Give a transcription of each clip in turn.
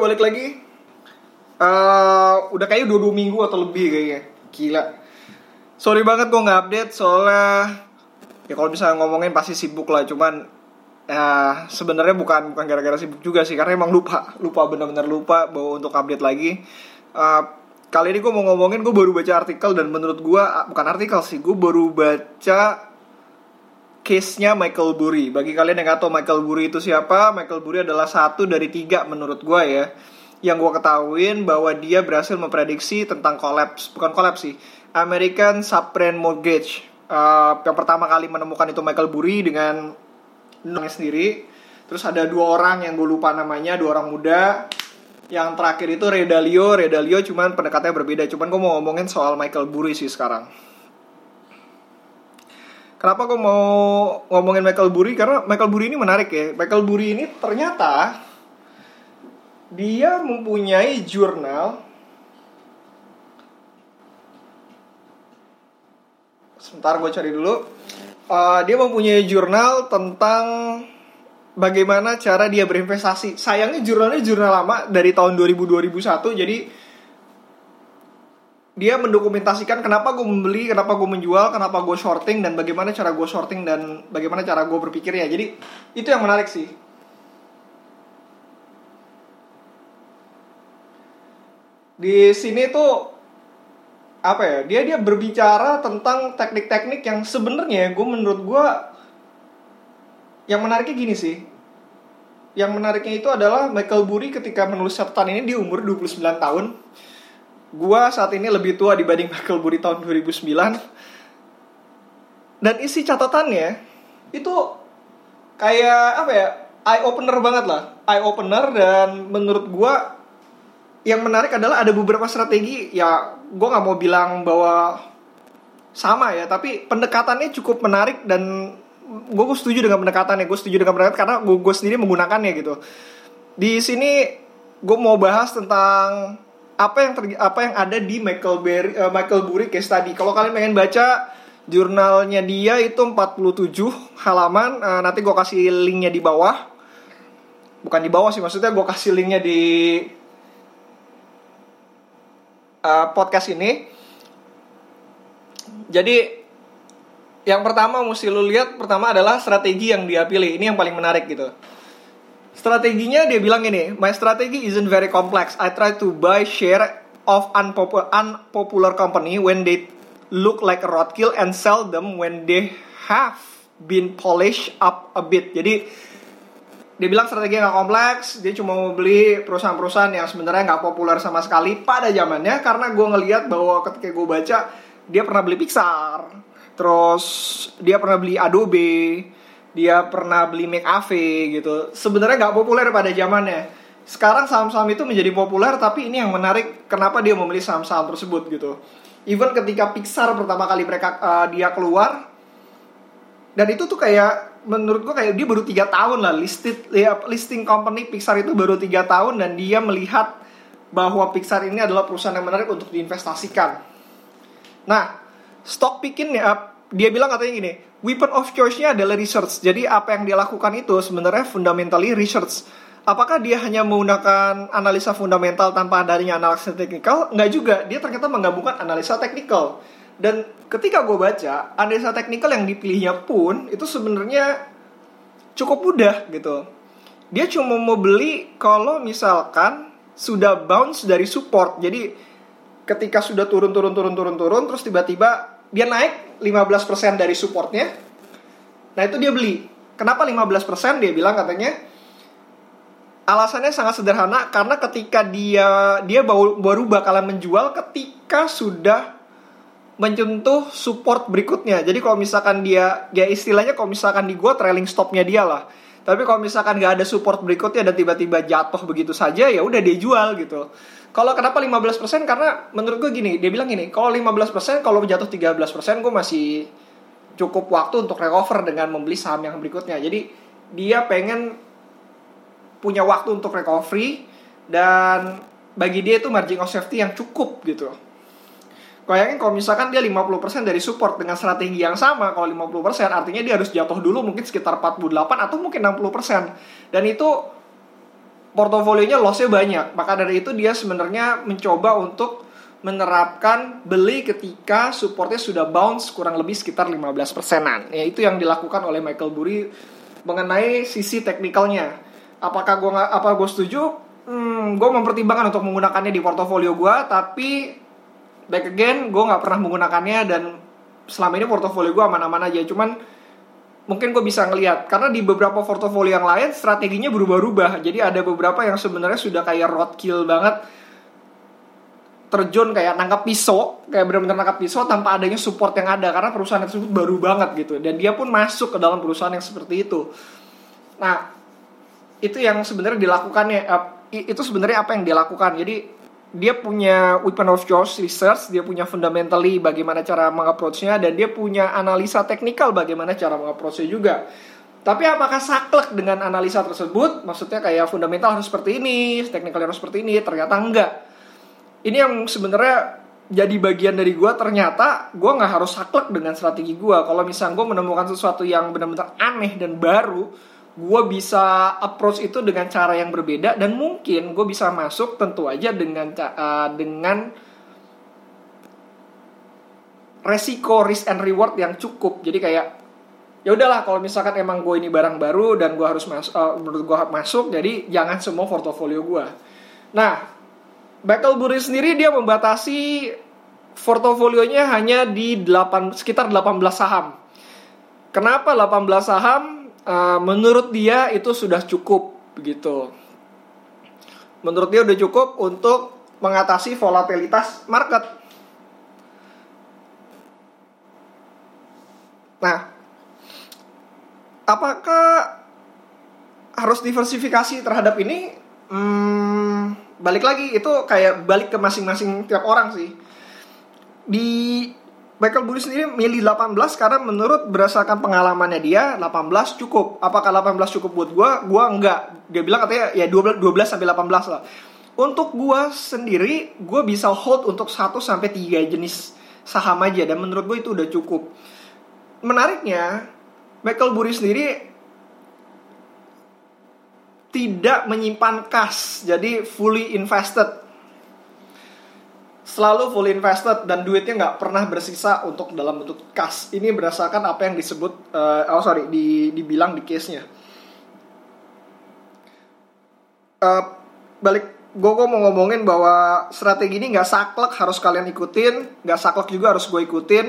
balik lagi. Eh, udah kayak dua dua minggu atau lebih kayaknya. Gila. Sorry banget gue nggak update soalnya ya kalau misalnya ngomongin pasti sibuk lah. Cuman ya sebenarnya bukan bukan gara-gara sibuk juga sih karena emang lupa lupa benar-benar lupa bahwa untuk update lagi. Eh, kali ini gue mau ngomongin gue baru baca artikel dan menurut gue bukan artikel sih gue baru baca case-nya Michael Burry. Bagi kalian yang nggak tahu Michael Burry itu siapa, Michael Burry adalah satu dari tiga menurut gue ya. Yang gue ketahuin bahwa dia berhasil memprediksi tentang kolaps, bukan kolaps sih, American Subprime Mortgage. Uh, yang pertama kali menemukan itu Michael Burry dengan namanya sendiri. Terus ada dua orang yang gue lupa namanya, dua orang muda. Yang terakhir itu Ray Dalio, Ray Dalio cuman pendekatannya berbeda. Cuman gue mau ngomongin soal Michael Burry sih sekarang. Kenapa gue mau ngomongin Michael Burry? Karena Michael Burry ini menarik ya. Michael Burry ini ternyata dia mempunyai jurnal. Sebentar gue cari dulu. Uh, dia mempunyai jurnal tentang bagaimana cara dia berinvestasi. Sayangnya jurnalnya jurnal lama dari tahun 2000-2001. Jadi dia mendokumentasikan kenapa gue membeli, kenapa gue menjual, kenapa gue shorting dan bagaimana cara gue shorting dan bagaimana cara gue berpikir ya. Jadi itu yang menarik sih. Di sini tuh apa ya? Dia dia berbicara tentang teknik-teknik yang sebenarnya gue menurut gue yang menariknya gini sih. Yang menariknya itu adalah Michael Burry ketika menulis catatan ini di umur 29 tahun Gua saat ini lebih tua dibanding Michael Burry tahun 2009. Dan isi catatannya itu kayak apa ya? Eye opener banget lah. Eye opener dan menurut gua yang menarik adalah ada beberapa strategi ya gue nggak mau bilang bahwa sama ya tapi pendekatannya cukup menarik dan gue setuju dengan pendekatannya gue setuju dengan pendekatan karena gue, gue sendiri menggunakannya gitu di sini gue mau bahas tentang apa yang terjadi apa yang ada di Michael Berry, uh, Michael Burry case tadi. Kalau kalian pengen baca jurnalnya dia itu 47 halaman. Uh, nanti gue kasih linknya di bawah. Bukan di bawah sih, maksudnya gue kasih linknya di uh, podcast ini. Jadi yang pertama mesti lu lihat pertama adalah strategi yang dia pilih. Ini yang paling menarik gitu. Strateginya dia bilang ini, my strategy isn't very complex. I try to buy share of unpopular, unpopular company when they look like a roadkill and sell them when they have been polished up a bit. Jadi dia bilang strategi nggak kompleks, dia cuma mau beli perusahaan-perusahaan yang sebenarnya nggak populer sama sekali pada zamannya karena gue ngelihat bahwa ketika gue baca dia pernah beli Pixar, terus dia pernah beli Adobe, dia pernah beli McAfee gitu. Sebenarnya nggak populer pada zamannya. Sekarang saham-saham itu menjadi populer, tapi ini yang menarik kenapa dia membeli saham-saham tersebut gitu. Even ketika Pixar pertama kali mereka uh, dia keluar, dan itu tuh kayak menurut gua kayak dia baru tiga tahun lah listed ya, listing company Pixar itu baru tiga tahun dan dia melihat bahwa Pixar ini adalah perusahaan yang menarik untuk diinvestasikan. Nah, stock picking ya dia bilang katanya gini, weapon of choice-nya adalah research. Jadi apa yang dia lakukan itu sebenarnya fundamentally research. Apakah dia hanya menggunakan analisa fundamental tanpa adanya analisa teknikal? Enggak juga. Dia ternyata menggabungkan analisa teknikal. Dan ketika gue baca, analisa teknikal yang dipilihnya pun itu sebenarnya cukup mudah gitu. Dia cuma mau beli kalau misalkan sudah bounce dari support. Jadi ketika sudah turun turun turun turun turun terus tiba-tiba dia naik 15% dari supportnya. Nah itu dia beli. Kenapa 15%? Dia bilang katanya alasannya sangat sederhana karena ketika dia dia baru, baru bakalan menjual ketika sudah menyentuh support berikutnya. Jadi kalau misalkan dia ya istilahnya kalau misalkan di gua trailing stopnya dia lah. Tapi kalau misalkan nggak ada support berikutnya dan tiba-tiba jatuh begitu saja ya udah dia jual gitu. Kalau kenapa 15%? Karena menurut gue gini, dia bilang gini, kalau 15% kalau jatuh 13% gue masih cukup waktu untuk recover dengan membeli saham yang berikutnya. Jadi dia pengen punya waktu untuk recovery dan bagi dia itu margin of safety yang cukup gitu. Bayangin kalau misalkan dia 50% dari support dengan strategi yang sama, kalau 50% artinya dia harus jatuh dulu mungkin sekitar 48 atau mungkin 60%. Dan itu portofolionya lossnya banyak. Maka dari itu dia sebenarnya mencoba untuk menerapkan beli ketika supportnya sudah bounce kurang lebih sekitar 15 persenan. Ya itu yang dilakukan oleh Michael Burry mengenai sisi teknikalnya. Apakah gue apa gue setuju? Hmm, gue mempertimbangkan untuk menggunakannya di portofolio gue, tapi back again gue nggak pernah menggunakannya dan selama ini portofolio gue aman-aman aja. Cuman mungkin gue bisa ngelihat karena di beberapa portofolio yang lain strateginya berubah-ubah. Jadi ada beberapa yang sebenarnya sudah kayak roadkill banget terjun kayak nangkap pisau, kayak benar-benar nangkap pisau tanpa adanya support yang ada karena perusahaan tersebut baru banget gitu dan dia pun masuk ke dalam perusahaan yang seperti itu. Nah, itu yang sebenarnya dilakukannya itu sebenarnya apa yang dia lakukan. Jadi dia punya weapon of choice research, dia punya fundamentally bagaimana cara mengapproachnya dan dia punya analisa teknikal bagaimana cara mengapproachnya juga. Tapi apakah saklek dengan analisa tersebut? Maksudnya kayak fundamental harus seperti ini, teknikal harus seperti ini, ternyata enggak ini yang sebenarnya jadi bagian dari gue ternyata gue nggak harus saklek dengan strategi gue kalau misalnya gue menemukan sesuatu yang benar-benar aneh dan baru gue bisa approach itu dengan cara yang berbeda dan mungkin gue bisa masuk tentu aja dengan uh, dengan resiko risk and reward yang cukup jadi kayak ya udahlah kalau misalkan emang gue ini barang baru dan gue harus masuk uh, menurut gue masuk jadi jangan semua portofolio gue nah Burry sendiri dia membatasi portofolionya hanya di 8 sekitar 18 saham. Kenapa 18 saham? Uh, menurut dia itu sudah cukup begitu. Menurut dia udah cukup untuk mengatasi volatilitas market. Nah, apakah harus diversifikasi terhadap ini? Hmm, balik lagi itu kayak balik ke masing-masing tiap orang sih. Di Michael Burry sendiri milih 18 karena menurut berdasarkan pengalamannya dia 18 cukup. Apakah 18 cukup buat gue? Gue enggak. Dia bilang katanya ya 12 12 sampai 18 lah. Untuk gue sendiri, gue bisa hold untuk 1 sampai 3 jenis saham aja dan menurut gue itu udah cukup. Menariknya, Michael Burry sendiri tidak menyimpan kas, jadi fully invested. Selalu fully invested dan duitnya nggak pernah bersisa untuk dalam bentuk kas. Ini berdasarkan apa yang disebut, uh, oh sorry, di, dibilang di case-nya. Uh, balik, gue mau ngomongin bahwa strategi ini nggak saklek harus kalian ikutin, nggak saklek juga harus gue ikutin.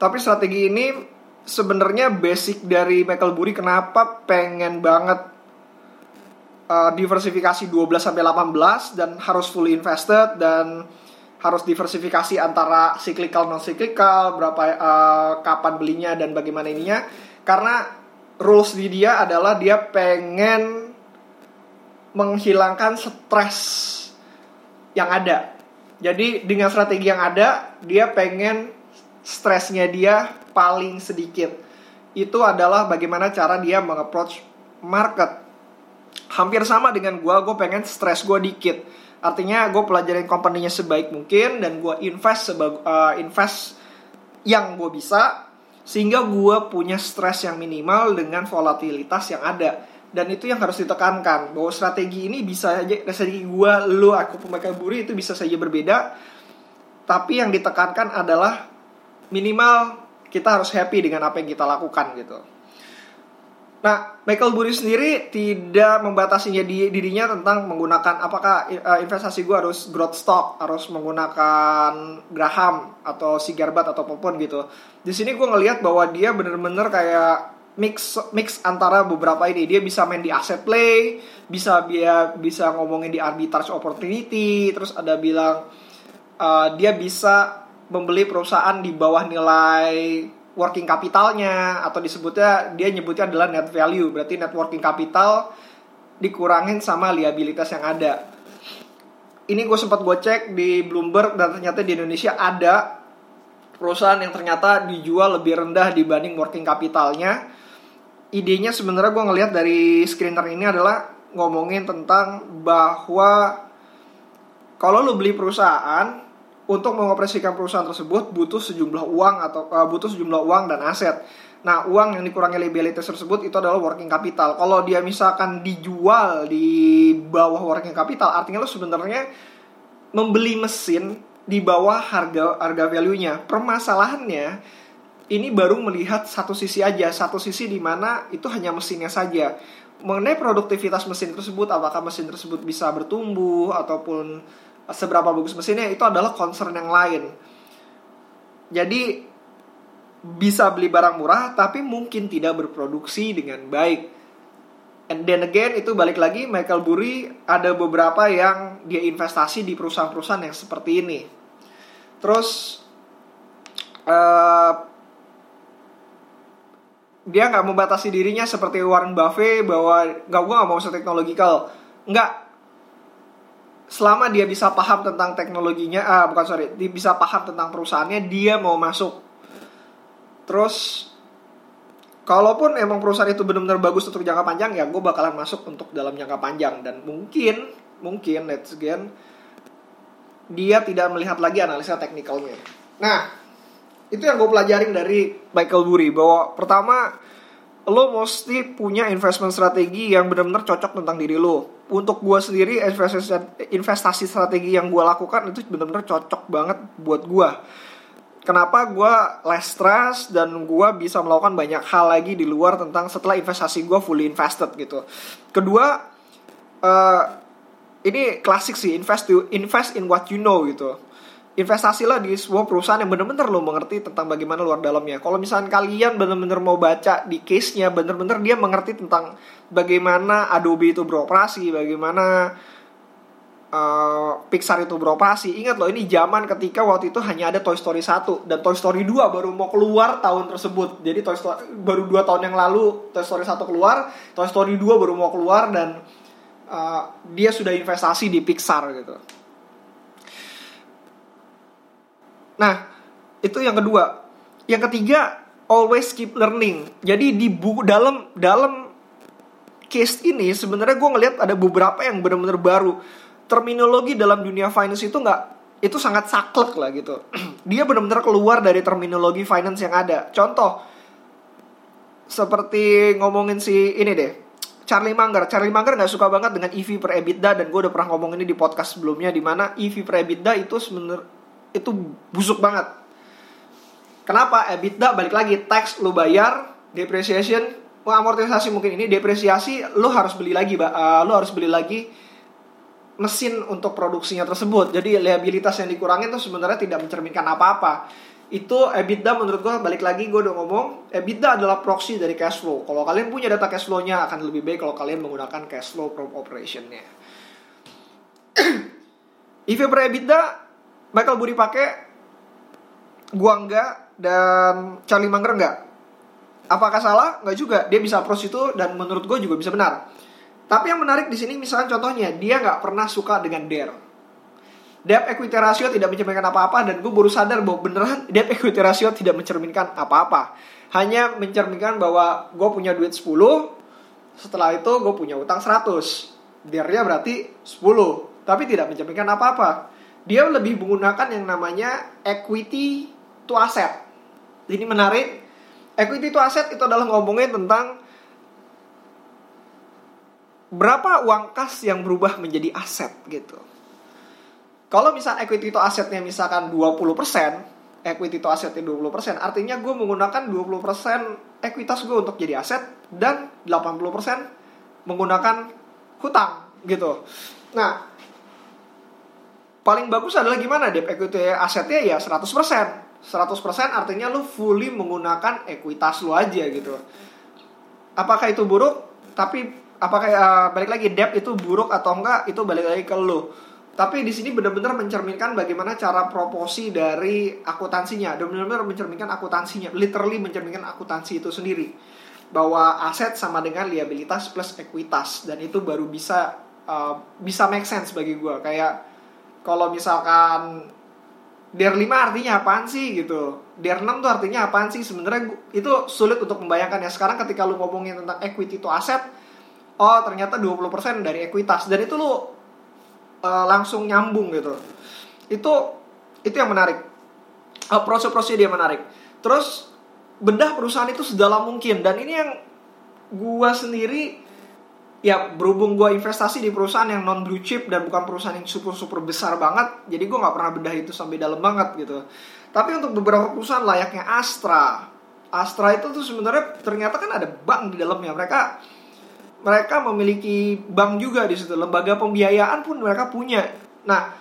Tapi strategi ini sebenarnya basic dari Michael Burry kenapa pengen banget uh, diversifikasi 12 sampai 18 dan harus fully invested dan harus diversifikasi antara cyclical non cyclical berapa uh, kapan belinya dan bagaimana ininya karena rules di dia adalah dia pengen menghilangkan stres yang ada. Jadi dengan strategi yang ada, dia pengen stresnya dia paling sedikit. Itu adalah bagaimana cara dia mengapproach market hampir sama dengan gue gue pengen stres gue dikit artinya gue pelajarin company-nya sebaik mungkin dan gue invest sebag uh, invest yang gue bisa sehingga gue punya stres yang minimal dengan volatilitas yang ada. Dan itu yang harus ditekankan bahwa strategi ini bisa aja strategi gue lo aku pemakai buri itu bisa saja berbeda. Tapi yang ditekankan adalah minimal kita harus happy dengan apa yang kita lakukan gitu Nah, Michael Burry sendiri tidak membatasinya di, dirinya tentang menggunakan apakah uh, investasi gue harus growth stock, harus menggunakan Graham atau Sigarbat atau apa pun gitu. Di sini gue ngelihat bahwa dia bener-bener kayak mix mix antara beberapa ini. Dia bisa main di asset play, bisa dia bisa ngomongin di arbitrage opportunity, terus ada bilang uh, dia bisa membeli perusahaan di bawah nilai working capitalnya atau disebutnya dia nyebutnya adalah net value. Berarti net working capital dikurangin sama liabilitas yang ada. Ini gue sempat gue cek di Bloomberg dan ternyata di Indonesia ada perusahaan yang ternyata dijual lebih rendah dibanding working capitalnya. Idenya sebenarnya gue ngelihat dari screener ini adalah ngomongin tentang bahwa kalau lo beli perusahaan untuk mengoperasikan perusahaan tersebut butuh sejumlah uang atau uh, butuh sejumlah uang dan aset. Nah, uang yang dikurangi liabilities tersebut itu adalah working capital. Kalau dia misalkan dijual di bawah working capital, artinya lo sebenarnya membeli mesin di bawah harga harga value-nya. Permasalahannya ini baru melihat satu sisi aja, satu sisi di mana itu hanya mesinnya saja. Mengenai produktivitas mesin tersebut, apakah mesin tersebut bisa bertumbuh ataupun seberapa bagus mesinnya itu adalah concern yang lain. Jadi bisa beli barang murah tapi mungkin tidak berproduksi dengan baik. And then again itu balik lagi Michael Burry ada beberapa yang dia investasi di perusahaan-perusahaan yang seperti ini. Terus uh, dia nggak membatasi dirinya seperti Warren Buffett bahwa nggak gue nggak mau usah teknologikal. Nggak. Selama dia bisa paham tentang teknologinya, ah bukan sorry, dia bisa paham tentang perusahaannya, dia mau masuk Terus kalaupun emang perusahaan itu benar-benar bagus untuk jangka panjang ya gue bakalan masuk untuk dalam jangka panjang dan mungkin mungkin let's again dia tidak melihat lagi analisa teknikalnya. Nah, itu yang gue pelajarin dari Michael Burry bahwa pertama lo mesti punya investment strategi yang benar-benar cocok tentang diri lo. Untuk gue sendiri investasi, strategi yang gue lakukan itu benar-benar cocok banget buat gue kenapa gue less stress dan gue bisa melakukan banyak hal lagi di luar tentang setelah investasi gue fully invested gitu. Kedua, uh, ini klasik sih invest to invest in what you know gitu. Investasilah di sebuah perusahaan yang benar-benar lo mengerti tentang bagaimana luar dalamnya. Kalau misalnya kalian benar-benar mau baca di case-nya, benar-benar dia mengerti tentang bagaimana Adobe itu beroperasi, bagaimana uh, Pixar itu beroperasi. Ingat loh ini zaman ketika waktu itu hanya ada Toy Story 1 dan Toy Story 2 baru mau keluar tahun tersebut. Jadi Toy Story baru 2 tahun yang lalu Toy Story 1 keluar, Toy Story 2 baru mau keluar dan uh, dia sudah investasi di Pixar gitu. Nah, itu yang kedua. Yang ketiga, always keep learning. Jadi di buku dalam dalam case ini sebenarnya gue ngelihat ada beberapa yang benar-benar baru terminologi dalam dunia finance itu nggak itu sangat saklek lah gitu. Dia benar-benar keluar dari terminologi finance yang ada. Contoh seperti ngomongin si ini deh. Charlie Munger, Charlie Munger nggak suka banget dengan EV per EBITDA dan gue udah pernah ngomong ini di podcast sebelumnya di mana EV per EBITDA itu sebenarnya itu busuk banget. Kenapa? EBITDA balik lagi tax lu bayar, depreciation, amortisasi mungkin ini depresiasi lu harus beli lagi, uh, lu harus beli lagi mesin untuk produksinya tersebut. Jadi liabilitas yang dikurangin itu sebenarnya tidak mencerminkan apa-apa. Itu EBITDA menurut gue balik lagi gue udah ngomong EBITDA adalah proxy dari cash flow. Kalau kalian punya data cash flow-nya akan lebih baik kalau kalian menggunakan cash flow from operation-nya. EV per EBITDA Michael Buri pakai gua enggak dan Charlie Munger enggak. Apakah salah? Enggak juga. Dia bisa approach itu dan menurut gue juga bisa benar. Tapi yang menarik di sini misalnya contohnya dia nggak pernah suka dengan DER. Debt equity ratio tidak mencerminkan apa-apa dan gue baru sadar bahwa beneran debt equity ratio tidak mencerminkan apa-apa. Hanya mencerminkan bahwa gue punya duit 10, setelah itu gue punya utang 100. DER-nya berarti 10, tapi tidak mencerminkan apa-apa. Dia lebih menggunakan yang namanya equity to asset. Ini menarik. Equity to asset itu adalah ngomongin tentang berapa uang kas yang berubah menjadi aset gitu. Kalau misal equity to asetnya misalkan 20%, equity to asetnya 20%, artinya gue menggunakan 20% ekuitas gue untuk jadi aset dan 80% menggunakan hutang gitu. Nah, paling bagus adalah gimana debt equity asetnya ya 100%. 100% artinya lu fully menggunakan ekuitas lu aja gitu. Apakah itu buruk? Tapi apakah uh, balik lagi debt itu buruk atau enggak itu balik lagi ke lo tapi di sini benar-benar mencerminkan bagaimana cara proporsi dari akuntansinya benar-benar mencerminkan akuntansinya literally mencerminkan akuntansi itu sendiri bahwa aset sama dengan liabilitas plus ekuitas dan itu baru bisa uh, bisa make sense bagi gue kayak kalau misalkan DER 5 artinya apaan sih gitu? DER 6 tuh artinya apaan sih? Sebenarnya itu sulit untuk membayangkan ya. Sekarang ketika lu ngomongin tentang equity to asset oh ternyata 20% dari ekuitas. Dan itu lu uh, langsung nyambung gitu. Itu itu yang menarik. Uh, proses-prosesnya dia menarik. Terus bedah perusahaan itu sedalam mungkin. Dan ini yang gua sendiri ya berhubung gua investasi di perusahaan yang non blue chip dan bukan perusahaan yang super super besar banget jadi gua nggak pernah bedah itu sampai dalam banget gitu. Tapi untuk beberapa perusahaan layaknya Astra. Astra itu tuh sebenarnya ternyata kan ada bank di dalamnya. Mereka mereka memiliki bank juga di situ. Lembaga pembiayaan pun mereka punya. Nah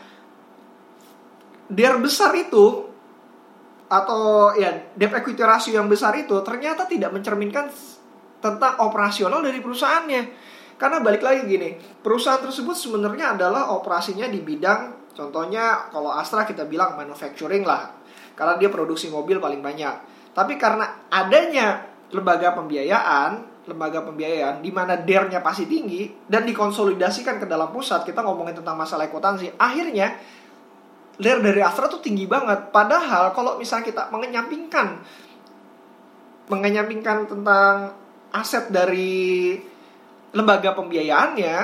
der besar itu atau ya debt equity ratio yang besar itu ternyata tidak mencerminkan tentang operasional dari perusahaannya. Karena balik lagi gini, perusahaan tersebut sebenarnya adalah operasinya di bidang contohnya kalau Astra kita bilang manufacturing lah. Karena dia produksi mobil paling banyak. Tapi karena adanya lembaga pembiayaan, lembaga pembiayaan di mana dernya pasti tinggi dan dikonsolidasikan ke dalam pusat, kita ngomongin tentang masalah akuntansi, akhirnya der dari Astra tuh tinggi banget. Padahal kalau misalnya kita mengenyampingkan mengenyampingkan tentang aset dari lembaga pembiayaannya,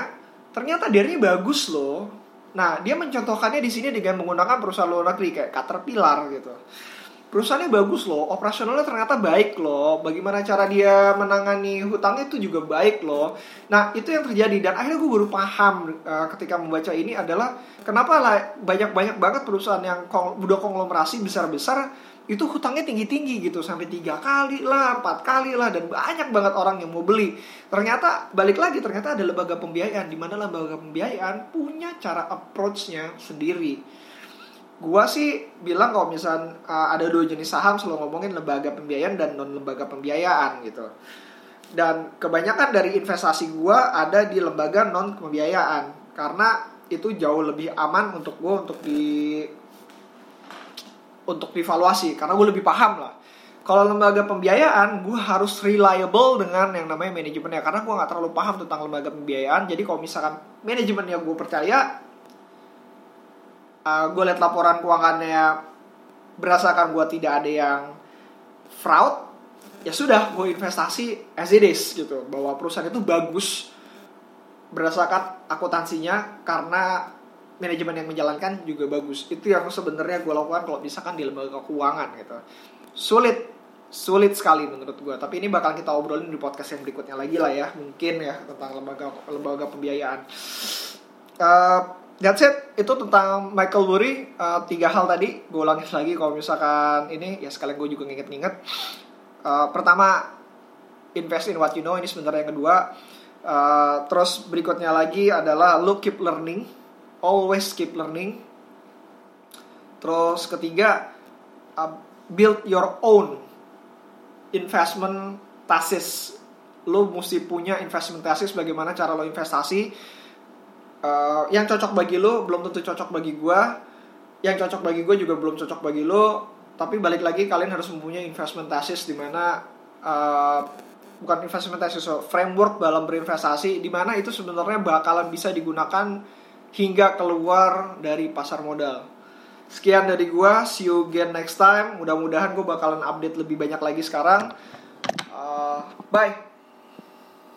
ternyata dernya bagus loh. Nah, dia mencontohkannya di sini dengan menggunakan perusahaan luar negeri kayak Caterpillar gitu. Perusahaannya bagus loh, operasionalnya ternyata baik loh. Bagaimana cara dia menangani hutangnya itu juga baik loh. Nah, itu yang terjadi dan akhirnya gue baru paham uh, ketika membaca ini adalah kenapa banyak-banyak banget perusahaan yang udah konglomerasi besar-besar itu hutangnya tinggi-tinggi gitu sampai tiga kali lah, empat kali lah dan banyak banget orang yang mau beli. Ternyata balik lagi ternyata ada lembaga pembiayaan di mana lembaga pembiayaan punya cara approach-nya sendiri. Gua sih bilang kalau misal uh, ada dua jenis saham selalu ngomongin lembaga pembiayaan dan non lembaga pembiayaan gitu. Dan kebanyakan dari investasi gua ada di lembaga non pembiayaan karena itu jauh lebih aman untuk gue untuk di untuk divaluasi karena gue lebih paham lah. Kalau lembaga pembiayaan gue harus reliable dengan yang namanya manajemennya karena gue nggak terlalu paham tentang lembaga pembiayaan. Jadi kalau misalkan manajemennya gue percaya uh, ah, gue lihat laporan keuangannya berdasarkan gue tidak ada yang fraud ya sudah gue investasi as it is gitu. Bahwa perusahaan itu bagus berdasarkan akuntansinya karena manajemen yang menjalankan juga bagus. Itu yang sebenarnya gue lakukan kalau misalkan di lembaga keuangan gitu. Sulit. Sulit sekali menurut gue tapi ini bakal kita obrolin di podcast yang berikutnya lagi lah ya mungkin ya tentang lembaga lembaga pembiayaan. Uh, that's it. Itu tentang Michael Burry. Uh, tiga hal tadi gue ulangin lagi kalau misalkan ini ya sekalian gue juga nginget-nginget. Uh, pertama invest in what you know ini sebenarnya yang kedua. Uh, terus berikutnya lagi adalah look keep learning always keep learning. Terus ketiga, uh, build your own investment thesis. Lo mesti punya investment thesis bagaimana cara lo investasi. Uh, yang cocok bagi lo belum tentu cocok bagi gue. Yang cocok bagi gue juga belum cocok bagi lo. Tapi balik lagi kalian harus mempunyai investment thesis di mana uh, bukan investment thesis, so framework dalam berinvestasi di mana itu sebenarnya bakalan bisa digunakan hingga keluar dari pasar modal. Sekian dari gua, see you again next time. Mudah-mudahan gue bakalan update lebih banyak lagi sekarang. Uh, bye.